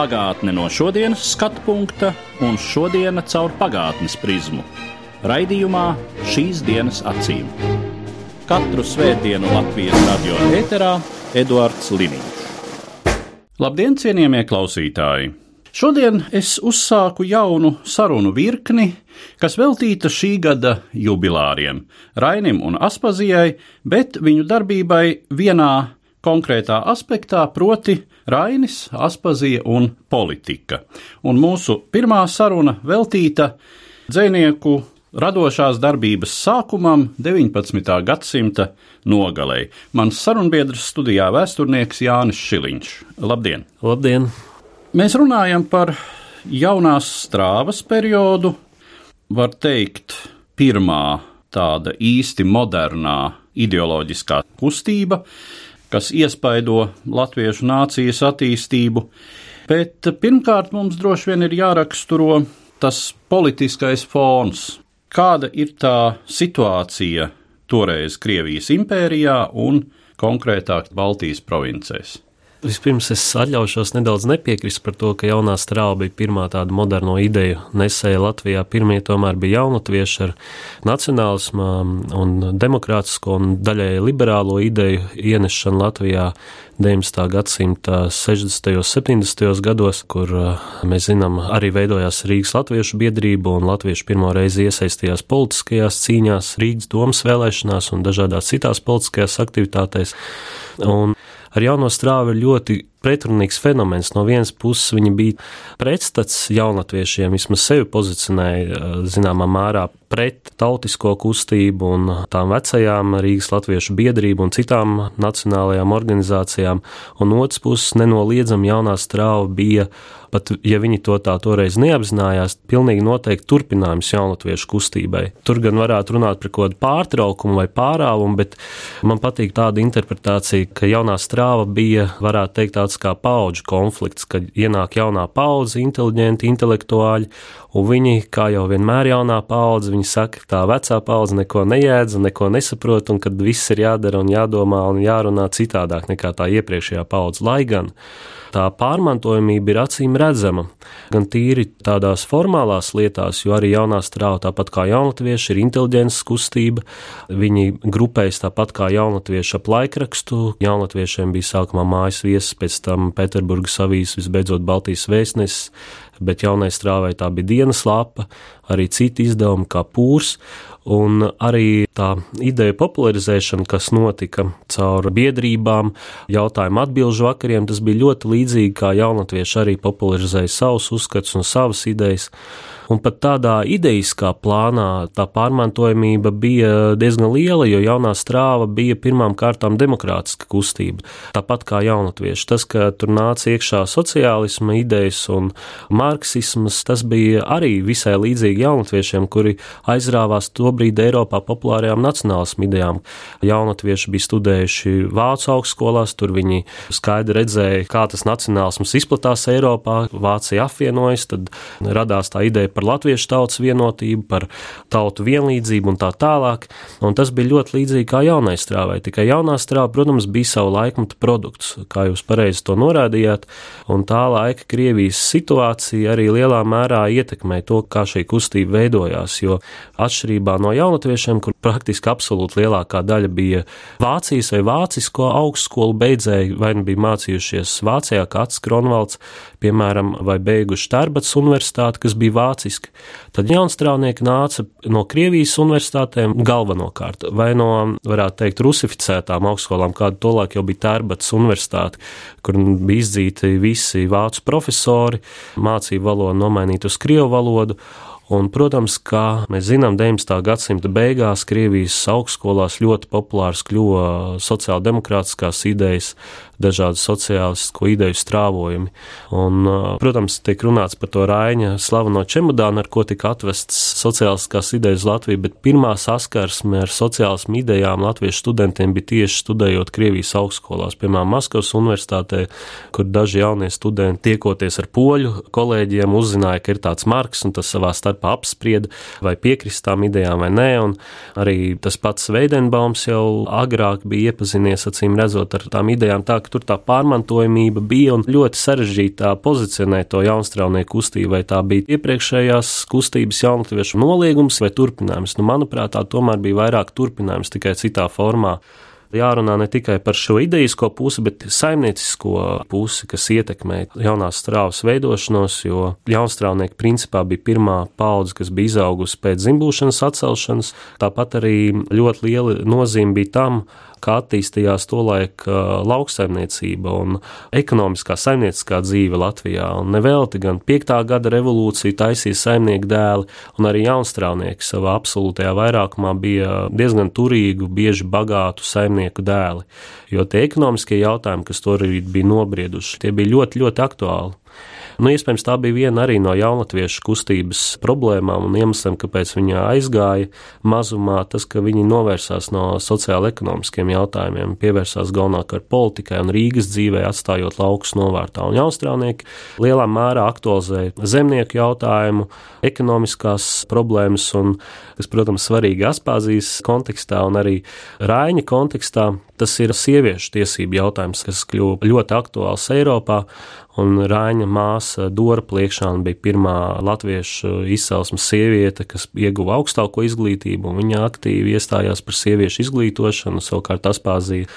Pagātne no šodienas skatu punkta un šodienas caur pagātnes prizmu. Raidījumā šīs dienas acīm. Katru svētdienu Latvijas radio eterā Eduards Liniņš. Labdien, cienījamie klausītāji! Šodien es uzsāku jaunu sarunu virkni, kas veltīta šī gada jubilāriem - Rainim un Aspazijai, bet viņu darbībai vienā konkrētā aspektā, proti, Rainis, Aspazija un politika. Un mūsu pirmā saruna veltīta dzinieku radošās darbības sākumam 19. gadsimta nogalē. Mans sarunbiedrs studijā vēsturnieks Jānis Šiliņš. Labdien! Labdien! Mēs runājam par jaunās strāvas periodu, var teikt, pirmā tāda īsti modernā ideoloģiskā kustība, kas iespaido latviešu nācijas attīstību. Bet pirmkārt mums droši vien ir jāraksturo tas politiskais fons. Kāda ir tā situācija toreiz Krievijas impērijā un konkrētāk Baltijas provincēs? Vispirms es atļaušos nedaudz nepiekrist par to, ka jaunā strāva bija pirmā tāda moderno ideju nesēja Latvijā. Pirmie tomēr bija jaunatvieši ar nacionālismu un demokrātisko un daļai liberālo ideju ienešanu Latvijā 19. gadsimta 60. un 70. gados, kur mēs zinām, arī veidojās Rīgas Latviešu biedrība un Latvieši pirmo reizi iesaistījās politiskajās cīņās, Rīgas domas vēlēšanās un dažādās citās politiskajās aktivitātēs. Un ar jauno strāvu ir ļoti pretrunīgs fenomens. No vienas puses viņi bija pretstats jaunatviešiem, vismaz sevi pozicionēja zināmā mērā pret tautisko kustību un tām vecajām Rīgas latviešu biedrību un citām nacionālajām organizācijām, un otrs puses nenoliedzami jaunā strāva bija, pat ja viņi to tā toreiz neapzinājās, pilnīgi noteikti turpinājums jaunatviešu kustībai. Tur gan varētu runāt par kaut kādu pārtraukumu vai pārāvumu, bet man patīk tāda interpretācija, ka jaunā strāva bija, varētu teikt, tāds kā paudžu konflikts, kad ienāk jaunā paudze, inteliģenti, intelektuāļi, un viņi, kā jau vienmēr jaunā paudze, viņi saka, tā vecā paudze neko nejēdz un neko nesaprot, un kad viss ir jādara un jādomā un jārunā citādāk nekā tā iepriekšējā paudze. Lai gan tā pārmantojamība ir acīm redzama. Gan tīri tādās formālās lietās, jo arī jaunā strāva, tāpat kā jaunatvieši, ir inteliģences kustība. Viņi grupējas tāpat kā jaunatvieši ap laikrakstu. Jaunatviešiem bija sākumā mājas viesis, pēc tam Pēterburgas avīzes, visbeidzot Baltijas vēstnesis bet jaunai strāvai tā bija dienas lapa, arī citi izdevumi kā pūrs, un arī tā ideja popularizēšana, kas notika caur biedrībām, jautājumu atbilžu vakariem, tas bija ļoti līdzīgi kā jaunatvieši arī popularizēja savus uzskatus un savas idejas. Un pat tādā ideiskā plānā tā pārmantojamība bija diezgan liela, jo jaunā strāva bija pirmām kārtām demokrātiska kustība. Tāpat kā jaunatvieši. Tas, ka tur nāca iekšā sociālisma idejas un marksisms, tas bija arī visai līdzīgi jaunatviešiem, kuri aizrāvās tobrīd Eiropā populārajām nacionālismu idejām. Jaunatvieši bija studējuši Vācu augstskolās, tur viņi skaidri redzēja, kā tas nacionālisms izplatās Eiropā, Vācija apvienojas, tad radās tā ideja par par latviešu tautas vienotību, par tautu vienlīdzību un tā tālāk. Un tas bija ļoti līdzīgi kā jaunai strāvai. Tikai jaunā strāva, protams, bija savu laikmetu produkts, kā jūs pareizi to norādījāt, un tā laika Krievijas situācija arī lielā mērā ietekmē to, kā šī kustība veidojās. Jo atšķirībā no jaunatviešiem, kur praktiski absolūti lielākā daļa bija Vācijas vai vācisko augstskolu beidzēji, vai nu bija mācījušies Vācijā, kā Ats Kronvalds, piemēram, vai beiguši Tarbats universitāti, kas bija vāciski, tad jaunstrāvnieki nāca no Krievijas universitātēm galvenokārt, vai no, varētu teikt, rusificētām augstskolām, kāda tolāk jau bija Tarbats universitāte, kur bija izdzīti visi vācu profesori, mācību valodu nomainīt uz krievu valodu, Un, protams, kā mēs zinām, 19. gadsimta beigās Krievijas augstskolās ļoti populārs kļuva sociāldemokrātiskās idejas, dažādu sociālistisko ideju strāvojumi. Un, protams, tiek runāts par to Raina slaveno čemodānu, ar ko tika atvests sociālistiskās idejas Latvijā, bet pirmā saskarsme ar sociālismu idejām latviešu studentiem bija tieši studējot Krievijas augstskolās, piemēram, Maskavas universitātē, kur daži jaunie studenti tiekoties ar poļu kolēģiem uzzināja, ka ir tāds marks un tas savā starpā apsprieda vai piekrist tām idejām vai nē, un arī tas pats Veidenbaums jau agrāk bija iepazinies, acīm redzot, ar tām idejām tā, ka tur tā pārmantojamība bija un ļoti sarežģītā pozicionēt to jaunstrāvnieku kustību, vai tā bija iepriekšējās kustības jaunatviešu noliegums vai turpinājums. Nu, manuprāt, tā tomēr bija vairāk turpinājums tikai citā formā jārunā ne tikai par šo idejisko pusi, bet saimniecisko pusi, kas ietekmē jaunās strāvas veidošanos, jo jaunstrāvnieki principā bija pirmā paudze, kas bija izaugusi pēc zimbūšanas atcelšanas. Tāpat arī ļoti liela nozīme bija tam, kā attīstījās tolaik lauksaimniecība un ekonomiskā saimnieciskā dzīve Latvijā. Un nevelti gan 5. gada revolūcija taisīja saimnieku dēli, un arī jaunstrāvnieki savā absolūtajā vairākumā bija diezgan turīgu, bieži bagātu saimnieku dēli. Jo tie ekonomiskie jautājumi, kas tobrīd bija nobrieduši, tie bija ļoti, ļoti aktuāli. Nu, iespējams, tā bija viena arī no jaunatviešu kustības problēmām un iemesliem, kāpēc viņa aizgāja mazumā. Tas, ka viņi novērsās no sociāla-ekonomiskiem jautājumiem, pievērsās galvenokārt politikai un Rīgas dzīvē, atstājot laukus novārtā. Un jaustrānieki lielā mērā aktualizēja zemnieku jautājumu, ekonomiskās problēmas, un, kas, protams, svarīgi Aspāzijas kontekstā un arī Raiņa kontekstā, tas ir sieviešu tiesību jautājums, kas kļuva ļoti aktuāls Eiropā un Rāņa māsa Dora Pliekšāna bija pirmā latviešu izcelsmes sieviete, kas ieguva augstāko izglītību, un viņa aktīvi iestājās par sieviešu izglītošanu, savukārt Aspāzija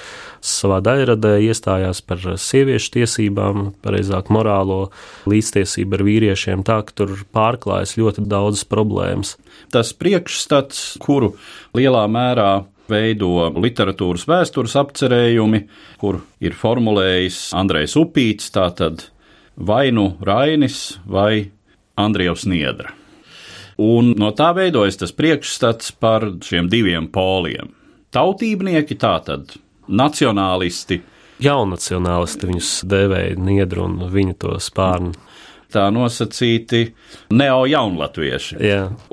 savā daļradē iestājās par sieviešu tiesībām, pareizāk morālo līdztiesību ar vīriešiem, tā ka tur pārklājas ļoti daudzas problēmas. Tas priekšstats, kuru lielā mērā veido literatūras vēstures apcerējumi, kur ir formulējis Andrejs Upīts, tātad vai nu Rainis vai Andrievs Niedra. Un no tā veidojas tas priekšstats par šiem diviem poliem. Tautībnieki tātad nacionālisti. Jaunacionālisti viņus dēvēja Niedru un viņu to spārnu. Tā nosacīti neo-jaunlatvieši.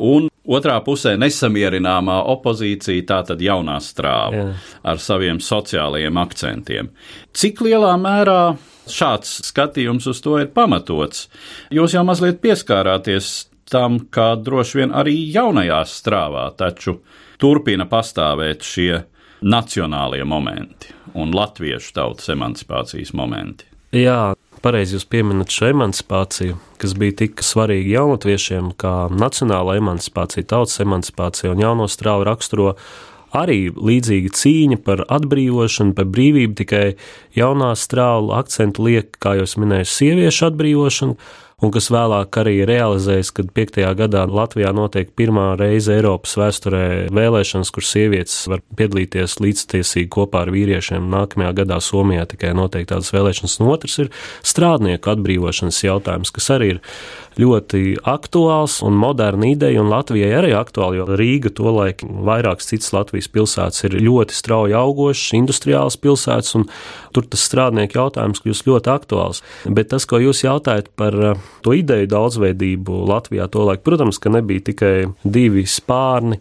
Un otrā pusē nesamierināmā opozīcija, tā tad jaunā strāva Jā. ar saviem sociālajiem akcentiem. Cik lielā mērā šāds skatījums uz to ir pamatots. Jūs jau mazliet pieskārāties tam, ka droši vien arī jaunajā strāvā taču turpina pastāvēt šie nacionālie momenti un latviešu tautas emancipācijas momenti. Jā, pareizi jūs pieminat šo emancipāciju, kas bija tik svarīga jaunatviešiem, kā nacionāla emancipācija, tautas emancipācija un jauno strāvu raksturo arī līdzīga cīņa par atbrīvošanu, par brīvību, tikai jaunā strāva akcentu liek, kā jau minēju, sieviešu atbrīvošanu, un kas vēlāk arī realizējas, kad 5. gadā Latvijā notiek pirmā reize Eiropas vēsturē vēlēšanas, kur sievietes var piedalīties līdztiesīgi kopā ar vīriešiem. Nākamajā gadā Somijā tikai notiek tādas vēlēšanas, un otrs ir strādnieku atbrīvošanas jautājums, kas arī ir ļoti aktuāls un moderna ideja, un Latvijai arī aktuāli, jo Rīga tolaik vairākas citas Latvijas pilsētas ir ļoti strauji augošas, industriālas pilsētas, un tur tas strādnieku jautājums kļūst ļoti aktuāls. Bet tas, ko jūs jautājat par eh, to ideju daudzveidību Latvijā tolaik, protams, ka nebija tikai divi spārni.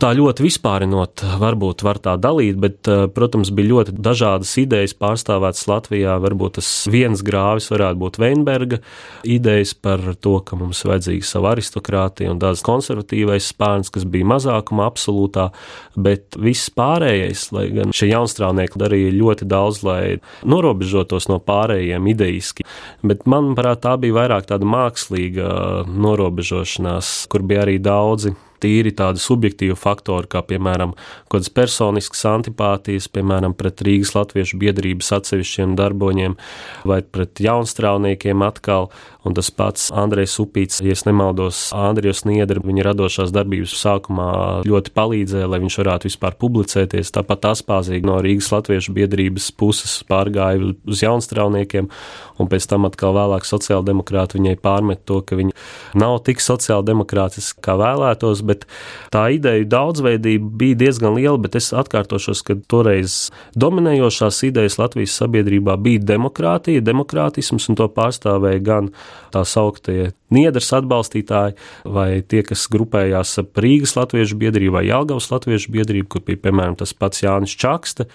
Tā ļoti vispārinot, varbūt var tā dalīt, bet, eh, protams, bija ļoti dažādas idejas pārstāvētas Latvijā. Varbūt tas viens grāvis varētu būt Veinberga idejas par to, ka mums vajadzīga sava aristokrātija un tāds konservatīvais spārns, kas bija mazākuma absolūtā, bet viss pārējais, lai gan šie jaunstrānieki darīja ļoti daudz, lai norobežotos no pārējiem ideiski, bet manuprāt tā bija vairāk tāda mākslīga norobežošanās, kur bija arī daudzi tīri tādi subjektīvi faktori, kā piemēram kādas personiskas antipātijas, piemēram, pret Rīgas latviešu biedrības atsevišķiem darboņiem vai pret jaunstrāvniekiem atkal, un tas pats Andrejs Upīts, ja nemaldos, Andrijs Niedri, viņa radošās darbības sākumā ļoti palīdzēja, lai viņš varētu vispār publicēties. Tāpat Aspāzīgi no Rīgas latviešu biedrības puses pārgāja uz jaunstrāvniekiem, un pēc tam atkal vēlāk sociāldemokrāti viņai pārmet to, ka viņa nav tik sociāldemokrātiski, kā vēlētos, bet tā ideja daudzveidība bija diezgan liela, bet es atkārtošos, ka toreiz dominējošās idejas Latvijas sabiedrībā bija demokrātija, demokrātisms, un to pārstāvēja gan tā sauktie Niedras atbalstītāji, vai tie, kas grupējās ap Rīgas latviešu biedrību vai Jelgavas latviešu biedrību, kur bija piemēram tas pats Jānis Čakste,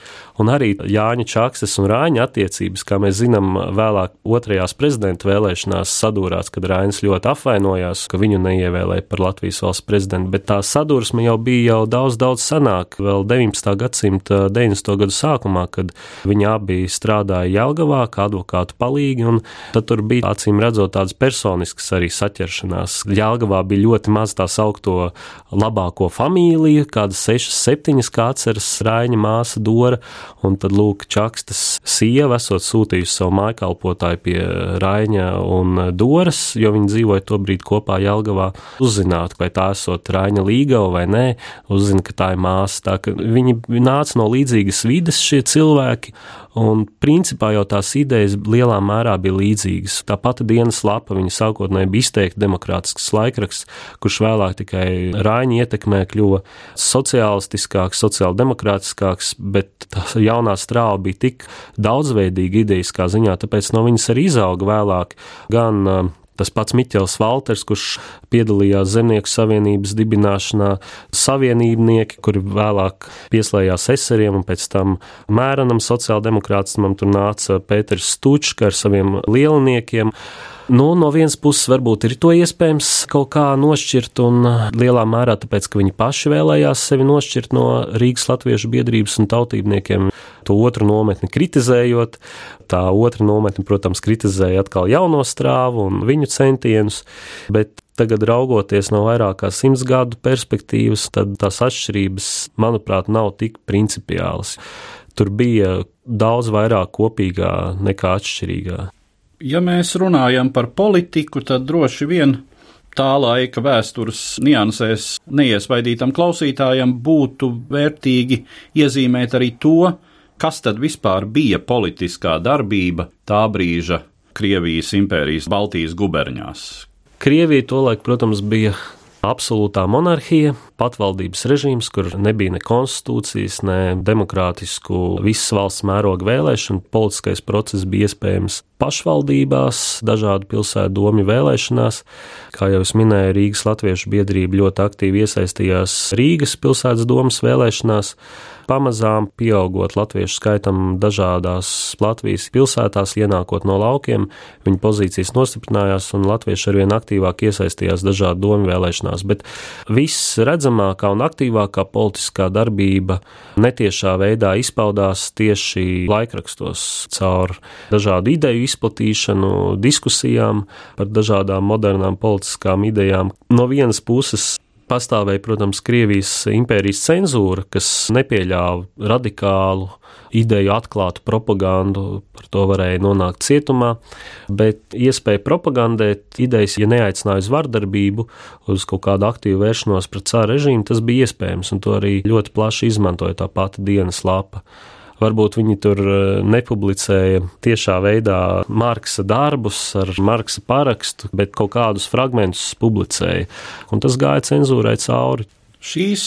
un arī Jāņa Čakstes un Rāņa attiecības, kā mēs zinām, vēlāk otrajās prezidenta vēlēšanās sadūrās, kad Rainis ļoti apvainojās, ka viņu neievēlēja par Latvijas valsts prezidentu, bet tā sadursme jau bija jau daudz, daudz senāk, vēl 19. gadsimta 90. gadu sākumā, kad viņi abi strādāja Jelgavā kā advokātu palīgi, un tad tur bija acīm redzot tādas personiskas arī arī saķeršanās. Jālgavā bija ļoti maz tā saukto labāko familiju, kādas sešas, septiņas, kā atceras Raiņa māsa Dora, un tad lūk, Čakstas sieva esot sūtījusi savu mājkalpotāju pie Raiņa un Doras, jo viņi dzīvoja to brīdi kopā Jālgavā, uzzināt, vai tā esot Raiņa līgava vai nē, uzzina, ka tā ir māsa. Tā viņi nāca no līdzīgas vides šie cilvēki, Un principā jau tās idejas lielā mērā bija līdzīgas. Tā pati dienas lapa, viņa sākotnēji bija izteikti demokrātisks laikraksts, kurš vēlāk tikai Rāņa ietekmē kļuva sociālistiskāks, sociāldemokrātiskāks, bet tā jaunā strāva bija tik daudzveidīga idejiskā ziņā, tāpēc no viņas arī izauga vēlāk gan Tas pats Miķels Valters, kurš piedalījās Zemnieku savienības dibināšanā, savienībnieki, kuri vēlāk pieslējās eseriem un pēc tam mērenam sociāldemokrātismam, tur nāca Pēters Stučka ar saviem lielniekiem. Nu, no vienas puses, varbūt ir to iespējams kaut kā nošķirt, un lielā mērā tāpēc, ka viņi paši vēlējās sevi nošķirt no Rīgas latviešu biedrības un tautībniekiem, to otru nometni kritizējot. Tā otra nometne, protams, kritizēja atkal jauno strāvu un viņu centienus, bet tagad raugoties no vairāk kā simts gadu perspektīvas, tad tās atšķirības, manuprāt, nav tik principiālas. Tur bija daudz vairāk kopīgā nekā atšķirīgā ja mēs runājam par politiku, tad droši vien tā laika vēstures niansēs neiesvaidītam klausītājam būtu vērtīgi iezīmēt arī to, kas tad vispār bija politiskā darbība tā brīža Krievijas impērijas Baltijas guberņās. Krievija tolaik, protams, bija absolūtā monarhija, patvaldības režīms, kur nebija ne konstitūcijas, ne demokrātisku visas valsts mēroga vēlēšanu. Politiskais process bija iespējams pašvaldībās, dažādu pilsētu domju vēlēšanās. Kā jau es minēju, Rīgas Latviešu biedrība ļoti aktīvi iesaistījās Rīgas pilsētas domas vēlēšanās. Pamazām pieaugot latviešu skaitam dažādās Latvijas pilsētās, ienākot no laukiem, viņa pozīcijas nostiprinājās un latvieši arvien aktīvāk iesaistījās dažādu domu vēlēšanās. Bet viss redzamākā un aktīvākā politiskā darbība netiešā veidā izpaudās tieši laikrakstos caur dažādu ideju izplatīšanu, diskusijām par dažādām modernām politiskām idejām. No vienas puses pastāvēja, protams, Krievijas impērijas cenzūra, kas nepieļāva radikālu ideju atklātu propagandu, par to varēja nonākt cietumā, bet iespēja propagandēt idejas, ja neaicināja uz vardarbību, uz kaut kādu aktīvu vēršanos pret cāra režīmu, tas bija iespējams, un to arī ļoti plaši izmantoja tā pati dienas lapa. Varbūt viņi tur e, nepublicēja tiešā veidā Marksa darbus ar Marksa parakstu, bet kaut kādus fragmentus publicēja, un tas gāja cenzūrai cauri. Šīs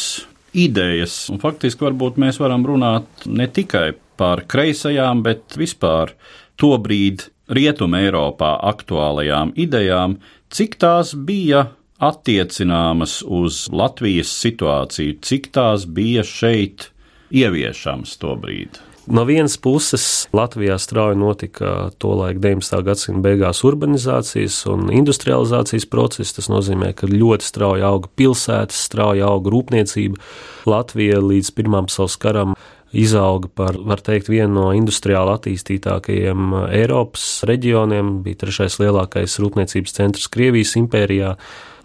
idejas, un faktiski varbūt mēs varam runāt ne tikai par kreisajām, bet vispār tobrīd Rietuma Eiropā aktuālajām idejām, cik tās bija attiecināmas uz Latvijas situāciju, cik tās bija šeit ieviešams to brīdi? No vienas puses, Latvijā strauji notika tolaik 19. gadsimta beigās urbanizācijas un industrializācijas process. Tas nozīmē, ka ļoti strauji auga pilsētas, strauji auga rūpniecība. Latvija līdz Pirmām pasaules karam izauga par, var teikt, vienu no industriāli attīstītākajiem Eiropas reģioniem, bija trešais lielākais rūpniecības centrs Krievijas impērijā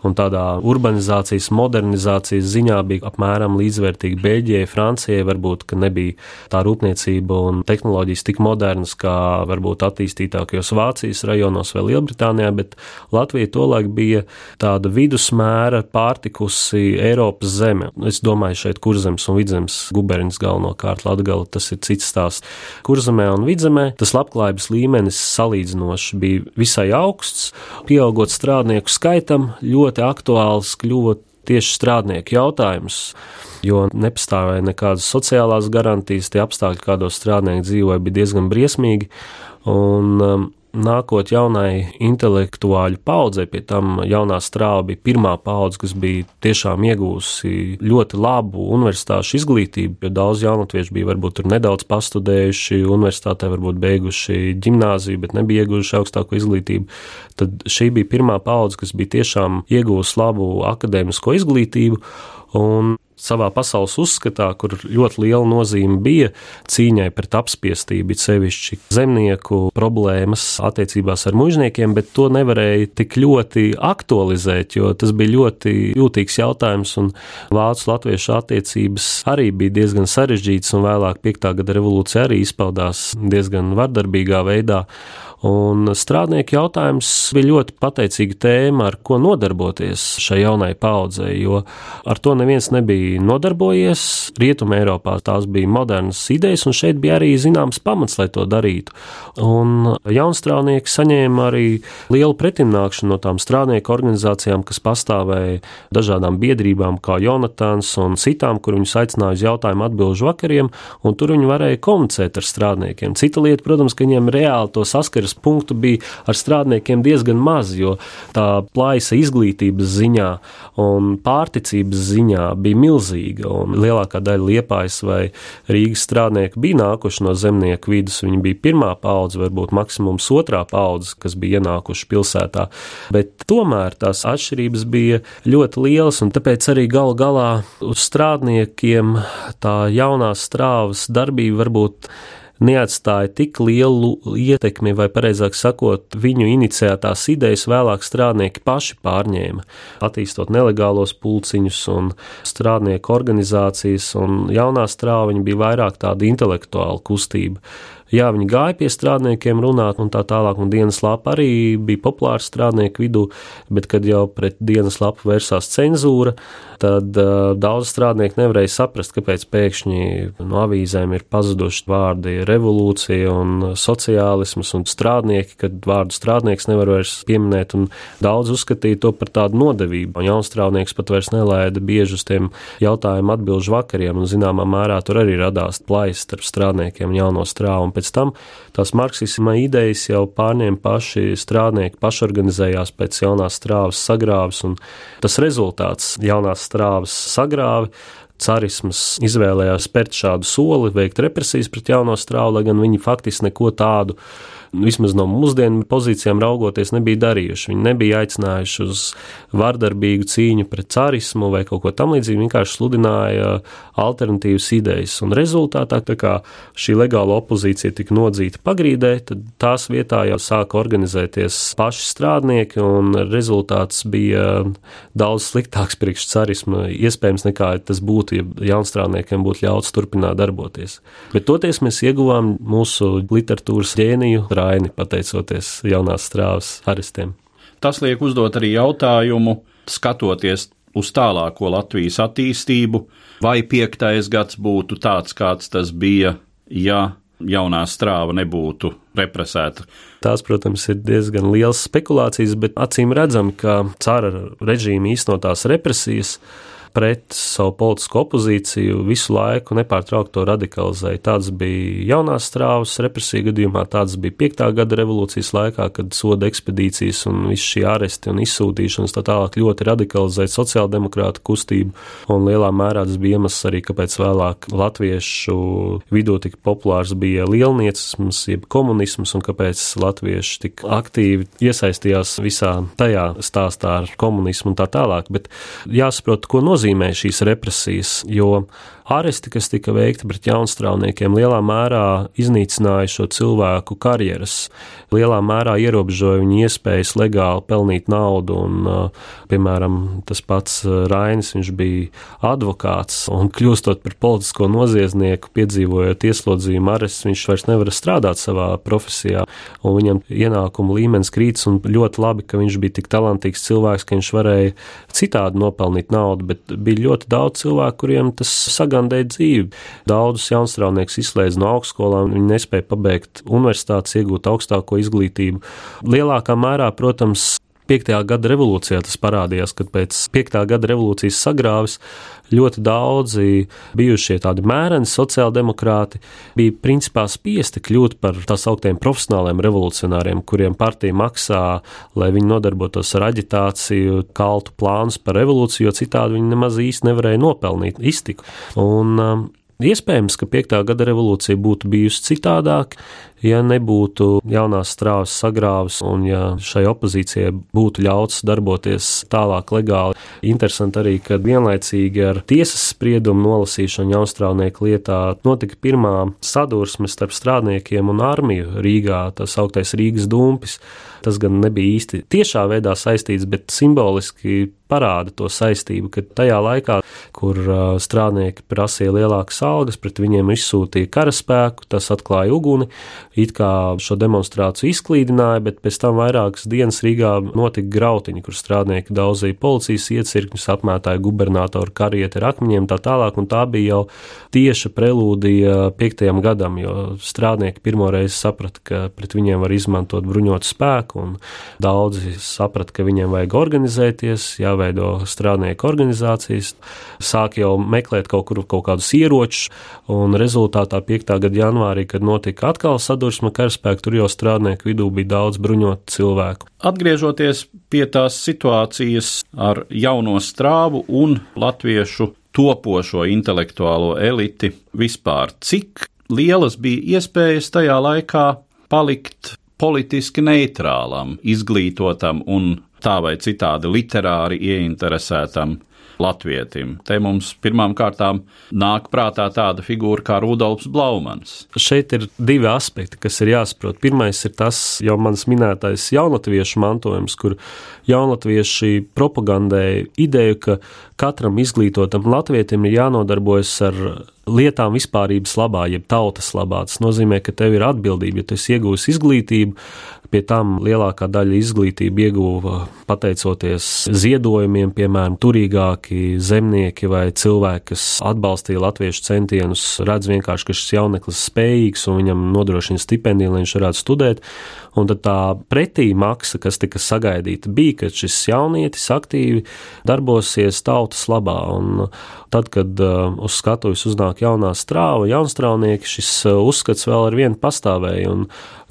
un tādā urbanizācijas, modernizācijas ziņā bija apmēram līdzvērtīgi Beļģijai, Francijai. Varbūt nebija tā rūpniecība un tehnoloģijas tik modernas kā varbūt attīstītākajos Vācijas rajonos vai Lielbritānijā, bet Latvija tolaik bija tāda vidusmēra pārtikusi Eiropas zeme. Es domāju šeit kurzems un vidzemes guberņas galvenokārt Latgala, tas ir cits stāsts. Kurzemē un vidzemē tas labklājības līmenis salīdzinoši bija visai augsts, pieaugot strādnieku skaitam ļoti ļoti aktuāls kļuva tieši strādnieku jautājums jo nepastāvēja nekādas sociālās garantijas, tie apstākļi, kādos strādnieki dzīvoja, bija diezgan briesmīgi. Un, um, nākot jaunai intelektuāļu paudzei, pie tam jaunā strāva bija pirmā paudze, kas bija tiešām iegūsi ļoti labu universitāšu izglītību, jo daudz jaunatviešu bija varbūt tur nedaudz pastudējuši universitātē, varbūt beiguši ģimnāziju, bet nebija ieguvuši augstāko izglītību. Tad šī bija pirmā paudze, kas bija tiešām iegūsi labu akadēmisko izglītību. Un savā pasaules uzskatā, kur ļoti liela nozīme bija cīņai pret apspiestību, sevišķi zemnieku problēmas attiecībās ar mužniekiem, bet to nevarēja tik ļoti aktualizēt, jo tas bija ļoti jūtīgs jautājums, un vācu latviešu attiecības arī bija diezgan sarežģītas, un vēlāk 5. gada revolūcija arī izpaudās diezgan vardarbīgā veidā. Un strādnieku jautājums bija ļoti pateicīga tēma, ar ko nodarboties šai jaunai paudzei, jo ar to neviens nebija nodarbojies. Rietumē Eiropā tās bija modernas idejas, un šeit bija arī zināms pamats, lai to darītu. Un jaunstrādnieki saņēma arī lielu pretimnākšanu no tām strādnieku organizācijām, kas pastāvēja dažādām biedrībām, kā Jonatans un citām, kur viņus aicināja uz jautājumu atbilžu vakariem, un tur viņi varēja komunicēt ar strādniekiem. Cita lieta, protams, ka viņiem reāli to saskaras saskares punktu bija ar strādniekiem diezgan maz, jo tā plaisa izglītības ziņā un pārticības ziņā bija milzīga. Lielākā daļa liepājas vai Rīgas strādnieku bija nākuši no zemnieku vidus. Viņi bija pirmā paudze, varbūt maksimums otrā paudze, kas bija ienākuši pilsētā. Bet tomēr tās atšķirības bija ļoti lielas, un tāpēc arī galu galā uz strādniekiem tā jaunās strāvas darbība varbūt neatstāja tik lielu ietekmi, vai precīzāk sakot, viņu iniciētās idejas vēlāk strādnieki paši pārņēma, attīstot nelegālos pulciņus un strādnieku organizācijas, un jaunā strāva bija vairāk tāda intelektuāla kustība. Jā, viņi gāja pie strādniekiem runāt un tā tālāk, un dienas lapa arī bija populāra strādnieku vidū, bet kad jau pret dienas lapu vērsās cenzūra, tad uh, daudz strādnieku nevarēja saprast, kāpēc pēkšņi no avīzēm ir pazuduši vārdi revolūcija un sociālisms un strādnieki, kad vārdu strādnieks nevar vairs pieminēt, un daudz uzskatīja to par tādu nodevību. Un jaunstrādnieks pat vairs nelaida bieži uz tiem jautājumu atbilžu vakariem, un zināmā mērā tur arī radās plaisa starp strādniekiem un jauno strāvu pēc tam tās marksisma idejas jau pārņēma paši strādnieki, pašorganizējās pēc jaunās strāvas sagrāves, un tas rezultāts jaunās strāvas sagrāvi carismas izvēlējās spērt šādu soli, veikt represijas pret jauno strāvu, lai gan viņi faktiski neko tādu vismaz no mūsdienu pozīcijām raugoties, nebija darījuši. Viņi nebija aicinājuši uz vardarbīgu cīņu pret carismu vai kaut ko tamlīdzīgu, vienkārši sludināja alternatīvas idejas. Un rezultātā, kā šī legāla opozīcija tika nodzīta pagrīdē, tad tās vietā jau sāka organizēties paši strādnieki, un rezultāts bija daudz sliktāks priekš carisma, iespējams, nekā tas būtu, ja jaunstrādniekiem būtu ļauts turpināt darboties. Bet toties mēs ieguvām mūsu literatūras ģēniju, Raini, pateicoties jaunās strāvas arestiem. Tas liek uzdot arī jautājumu, skatoties uz tālāko Latvijas attīstību, vai piektais gads būtu tāds, kāds tas bija, ja jaunā strāva nebūtu represēta. Tās, protams, ir diezgan liels spekulācijas, bet acīm redzam, ka cara režīma īstenotās represijas pret savu politisko opozīciju visu laiku nepārtraukti to radikalizēja. Tāds bija jaunās strāvas represija gadījumā, tāds bija piektā gada revolūcijas laikā, kad soda ekspedīcijas un viss šī aresti un izsūtīšanas tā tālāk ļoti radikalizēja sociāldemokrāta kustību, un lielā mērā tas bija iemesls arī, kāpēc vēlāk latviešu vidū tik populārs bija lielniecisms, jeb komunisms, un kāpēc latvieši tik aktīvi iesaistījās visā tajā stāstā ar komunismu un tā tālāk. Bet jāsaprot, ko nozīmē nozīmē šīs represijas, jo Aresti, kas tika veikti pret jaunstrāvniekiem, lielā mērā iznīcināja šo cilvēku karjeras, lielā mērā ierobežoja viņu iespējas legāli pelnīt naudu. Un, piemēram, tas pats Rainis, viņš bija advokāts un kļūstot par politisko noziedznieku, piedzīvojot ieslodzījumu arestu, viņš vairs nevar strādāt savā profesijā, un viņam ienākuma līmenis krītas, un ļoti labi, ka viņš bija tik talantīgs cilvēks, ka viņš varēja citādi nopelnīt naudu, bet bija ļoti daudz cilvēku, kuriem tas sagādāja sagandēja dzīvi. Daudzus jaunstrādniekus izslēdz no augstskolām, viņi nespēja pabeigt universitātes, iegūt augstāko izglītību. Lielākā mērā, protams, 5. gada revolūcijā tas parādījās, kad pēc 5. gada revolūcijas sagrāvis ļoti daudzi bijušie tādi mēreni sociāldemokrāti bija principā spiesti kļūt par tā sauktiem profesionāliem revolucionāriem, kuriem partija maksā, lai viņi nodarbotos ar aģitāciju, kaltu plānus par revolūciju, jo citādi viņi nemaz īsti nevarēja nopelnīt iztiku. Un, um, Iespējams, ka 5. gada revolūcija būtu bijusi citādāka, ja nebūtu jaunās strāvas sagrāvis un ja šai opozīcijai būtu ļauts darboties tālāk legāli. Interesanti arī, ka vienlaicīgi ar tiesas spriedumu nolasīšanu Austrālnieku lietā notika pirmā sadursme starp strādniekiem un armiju Rīgā, tas augtais Rīgas dumpis. Tas gan nebija īsti tiešā veidā saistīts, bet simboliski parāda to saistību, ka tajā laikā, kur strādnieki prasīja lielākas algas, pret viņiem izsūtīja karaspēku, tas atklāja uguni, it kā šo demonstrāciju izklīdināja, bet pēc tam vairākas dienas Rīgā notika grautiņi, kur strādnieki daudzīja policijas iecirkņus, apmētāja gubernatoru karieti ar akmeņiem tā tālāk, un tā bija jau tieša prelūdija piektajam gadam, jo strādnieki pirmoreiz saprata, ka pret viņiem var izmantot bruņotu spēku, un daudzi saprata, ka viņiem vajag organizēties, jāveido strādnieku organizācijas, sāk jau meklēt kaut kur kaut kādus ieročus, un rezultātā 5. gada janvārī, kad notika atkal sadursme karaspēku, tur jau strādnieku vidū bija daudz bruņotu cilvēku. Atgriežoties pie tās situācijas ar jauno strāvu un latviešu topošo intelektuālo eliti vispār, cik lielas bija iespējas tajā laikā palikt politiski neitrālam, izglītotam un tā vai citādi literāri ieinteresētam latvietim. Te mums pirmām kārtām nāk prātā tāda figūra kā Rudolfs Blaumans. Šeit ir divi aspekti, kas ir jāsaprot. Pirmais ir tas jau mans minētais jaunatviešu mantojums, kur jaunatvieši propagandēja ideju, ka katram izglītotam latvietim ir jānodarbojas ar lietām vispārības labā, jeb tautas labā. Tas nozīmē, ka tev ir atbildība, ja tu esi iegūmis izglītību, pie tam lielākā daļa izglītību ieguva pateicoties ziedojumiem, piemēram, turīgāki zemnieki vai cilvēki, kas atbalstīja latviešu centienus, redz vienkārši, ka šis jauneklis spējīgs un viņam nodrošina stipendiju, lai viņš varētu studēt. Un tad tā pretī maksa, kas tika sagaidīta, bija, ka šis jaunietis aktīvi darbosies tautas labā. Un tad, kad uh, uz skatuves uznāk jaunā strāva, jaunstrāvnieki, šis uh, uzskats vēl ar vienu pastāvēja.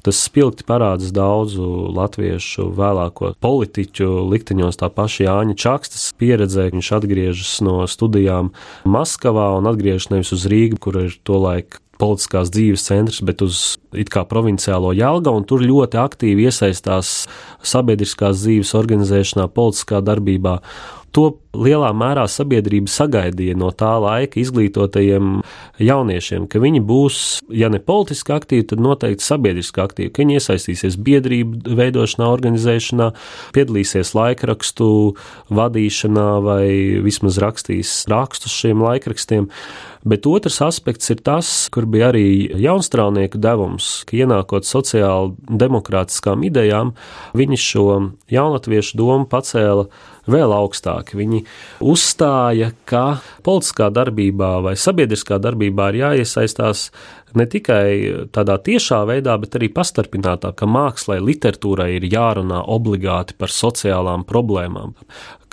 Tas spilgti parādās daudzu latviešu vēlāko politiķu likteņos, tā paša Jāņa Čakstas pieredzē. Viņš atgriežas no studijām Maskavā un atgriežas nevis uz Rīgu, kur ir tolaik politiskās dzīves centrs, bet uz it kā provinciālo Jālgavu, un tur ļoti aktīvi iesaistās sabiedriskās dzīves organizēšanā, politiskā darbībā. To lielā mērā sabiedrība sagaidīja no tā laika izglītotajiem jauniešiem, ka viņi būs, ja ne politiski aktīvi, tad noteikti sabiedriski aktīvi, ka viņi iesaistīsies biedrību veidošanā, organizēšanā, piedalīsies laikrakstu vadīšanā vai vismaz rakstīs rakstus šiem laikrakstiem. Bet otrs aspekts ir tas, kur bija arī jaunstrānieku devums, ka ienākot sociāli demokrātiskām idejām, viņi šo jaunatviešu domu pacēla vēl augstāk. Viņi uzstāja, ka politiskā darbībā vai sabiedriskā darbībā ir jāiesaistās ne tikai tādā tiešā veidā, bet arī pastarpinātā, ka mākslai, literatūrai ir jārunā obligāti par sociālām problēmām,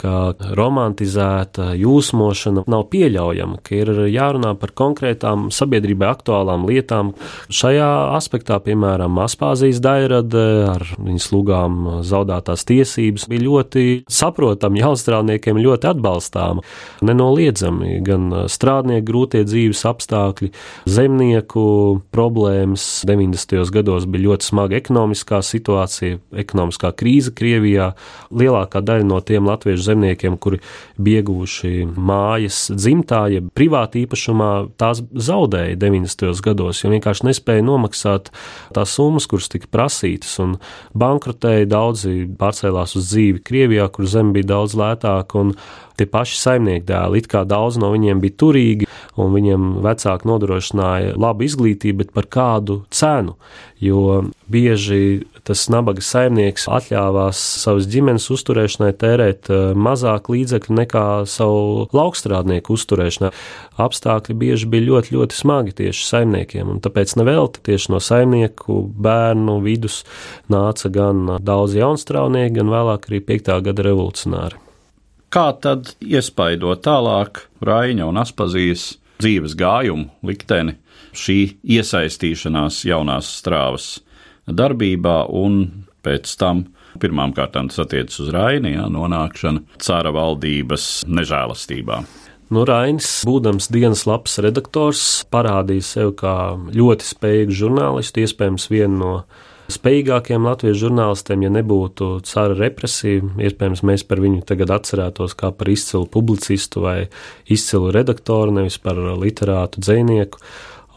ka romantizēta jūsmošana nav pieļaujama, ka ir jārunā par konkrētām sabiedrībai aktuālām lietām. Šajā aspektā, piemēram, Aspāzijas dairade ar viņas lūgām zaudētās tiesības bija ļoti saprotama jaunstrādniekiem, ļoti atbalstāma. Nenoliedzami gan strādnieku grūtie dzīves apstākļi, zemnieku problēmas 90. gados bija ļoti smaga ekonomiskā situācija, ekonomiskā krīze Krievijā. Lielākā daļa no tiem latviešu zemniekiem, kuri bija ieguvuši mājas dzimtā, jeb privāti īpašumā, tās zaudēja 90. gados, jo vienkārši nespēja nomaksāt tās summas, kuras tika prasītas, un bankrotēja daudzi pārcēlās uz dzīvi Krievijā, kur zeme bija daudz lētāka, un tie paši saimnieki dēli, it kā daudz no viņiem bija turīgi, un viņiem vecāki nodrošināja labu izglītību, bet par kādu cenu. Jo bieži tas nabaga saimnieks atļāvās savas ģimenes uzturēšanai tērēt eh, mazāk līdzekļu nekā savu laukstrādnieku uzturēšanai. Apstākļi bieži bija ļoti, ļoti smagi tieši saimniekiem, un tāpēc nevelti tieši no saimnieku bērnu vidus nāca gan daudz jaunstrāvnieki, gan vēlāk arī 5. gada revolucionāri. Kā tad iespaido tālāk Raina un Aspazijas dzīves gājumu likteni šī iesaistīšanās jaunās strāvas darbībā un pēc tam pirmām kārtām tas attiecas uz Raini, ja, nonākšanu cara valdības nežēlastībā. Nu, Rainis, būdams dienas lapas redaktors, parādīja sevi kā ļoti spējīgu žurnālistu, iespējams, vienu no spējīgākiem latviešu žurnālistiem, ja nebūtu cara represija. Iespējams, mēs par viņu tagad atcerētos kā par izcilu publicistu vai izcilu redaktoru, nevis par literātu dzinieku.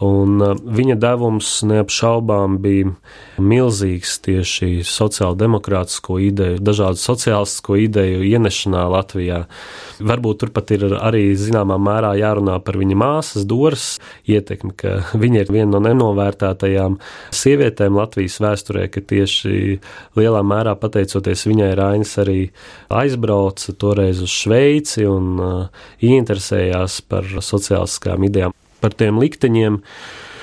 Un viņa devums neapšaubām bija milzīgs tieši sociāldemokrātisko ideju, dažādu sociālistisko ideju ienešanā Latvijā. Varbūt turpat ir arī zināmā mērā jārunā par viņa māsas Doras ietekmi, ka viņa ir viena no nenovērtētajām sievietēm Latvijas vēsturē, ka tieši lielā mērā pateicoties viņai Rainis arī aizbrauca toreiz uz Šveici un uh, ieinteresējās par sociālistiskām idejām par tiem likteņiem.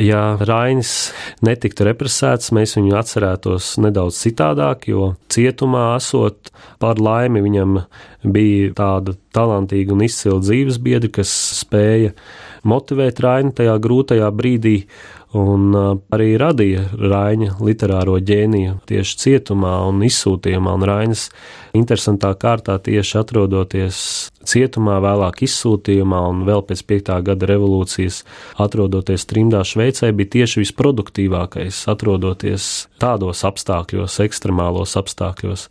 Ja Rainis netiktu represēts, mēs viņu atcerētos nedaudz citādāk, jo cietumā esot par laimi viņam bija tāda talantīga un izcila dzīves biedra, kas spēja motivēt Raini tajā grūtajā brīdī un arī radīja Raina literāro ģēniju tieši cietumā un izsūtījumā. Un Rainis interesantā kārtā tieši atrodoties cietumā, vēlāk izsūtījumā un vēl pēc 5. gada revolūcijas atrodoties trimdā Šveicē, bija tieši visproduktīvākais, atrodoties tādos apstākļos, ekstremālos apstākļos.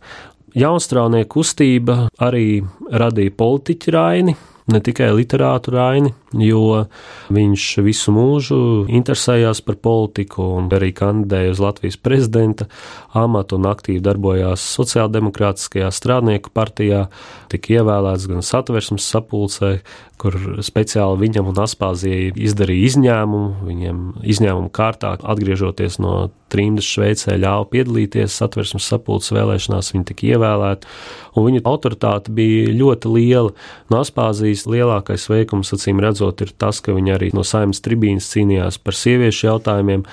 Jaunstrānieku kustība arī radīja politiķi Raini, ne tikai literātu Raini, jo viņš visu mūžu interesējās par politiku un arī kandidēja uz Latvijas prezidenta amatu un aktīvi darbojās Sociāldemokrātiskajā strādnieku partijā, tika ievēlēts gan satversmes sapulcē, kur speciāli viņam un Aspāzijai izdarīja izņēmumu, viņiem izņēmumu kārtā atgriežoties no trimdas Šveicē ļāva piedalīties satversmes sapulces vēlēšanās, viņi tika ievēlēti, un viņu autoritāte bija ļoti liela. No Aspāzijas lielākais veikums, acīm redzot, redzot, ir tas, ka viņi arī no saimnes tribīnas cīnījās par sieviešu jautājumiem.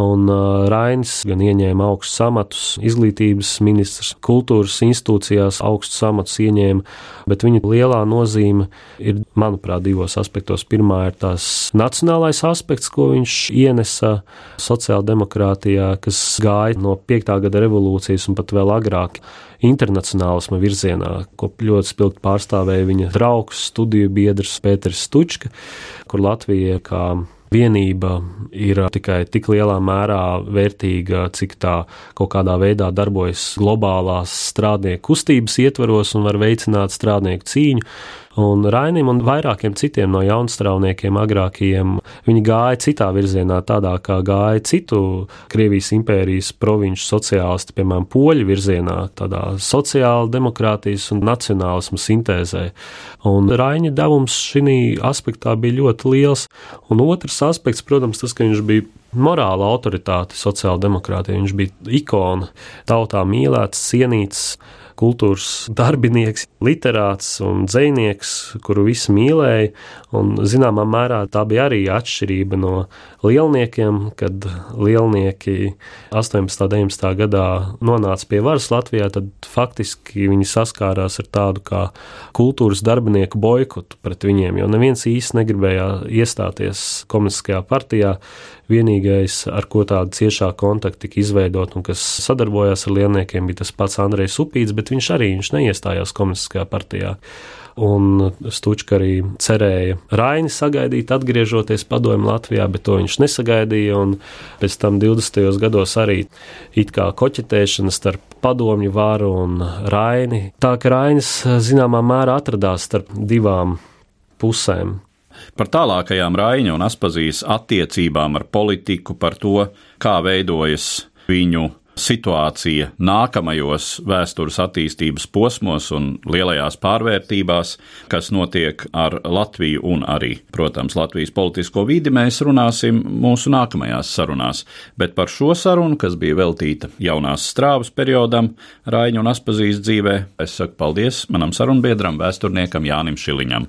Un Rainis gan ieņēma augstus amatus, izglītības ministrs, kultūras institūcijās augstus amatus ieņēma, bet viņa lielā nozīme ir, manuprāt, divos aspektos. Pirmā ir tās nacionālais aspekts, ko viņš ienesa sociāldemokrātijā, kas gāja no 5. gada revolūcijas un pat vēl agrāk internacionālisma virzienā, ko ļoti spilgti pārstāvēja viņa draugs, studiju biedrs Pēters Stučka, kur Latvija kā vienība ir tikai tik lielā mērā vērtīga, cik tā kaut kādā veidā darbojas globālās strādnieku kustības ietvaros un var veicināt strādnieku cīņu. Un Rainim un vairākiem citiem no jaunstrāvniekiem agrākajiem viņi gāja citā virzienā, tādā kā gāja citu Krievijas impērijas provinču sociālisti, piemēram, poļu virzienā, tādā sociāla demokrātijas un nacionālismu sintēzē. Un Raina devums šī aspektā bija ļoti liels. Un otrs aspekts, protams, tas, ka viņš bija morāla autoritāte sociāldemokrātija. Viņš bija ikona, tautā mīlēts, cienīts kultūras darbinieks, literāts un dzinieks, kuru visi mīlēja. Un, zināmā mērā tā bija arī atšķirība no lielniekiem, kad lielnieki 18. un 19. gadā nonāca pie varas Latvijā, tad faktiski viņi saskārās ar tādu kā kultūras darbinieku boikotu pret viņiem, jo neviens īsti negribēja iestāties komunistiskajā partijā. Vienīgais, ar ko tāda ciešā kontakta tika izveidot un kas sadarbojās ar lielniekiem, bija tas pats Andrejs Upīts, bet viņš arī viņš neiestājās komunistiskajā partijā. Un Stučka arī cerēja Raini sagaidīt, atgriežoties padomju Latvijā, bet to viņš nesagaidīja. Pēc tam 20. gados arī it kā koķetēšana starp padomju varu un Raini. Tā ka Rainis zināmā mērā atradās starp divām pusēm. Par tālākajām Raina un Aspazijas attiecībām ar politiku, par to, kā veidojas viņu situācija nākamajos vēstures attīstības posmos un lielajās pārvērtībās, kas notiek ar Latviju un arī, protams, Latvijas politisko vidi, mēs runāsim mūsu nākamajās sarunās. Bet par šo sarunu, kas bija veltīta jaunās strāvas periodam, Raiņa un Aspazīst dzīvē, es saku paldies manam sarunbiedram, vēsturniekam Jānim Šiliņam.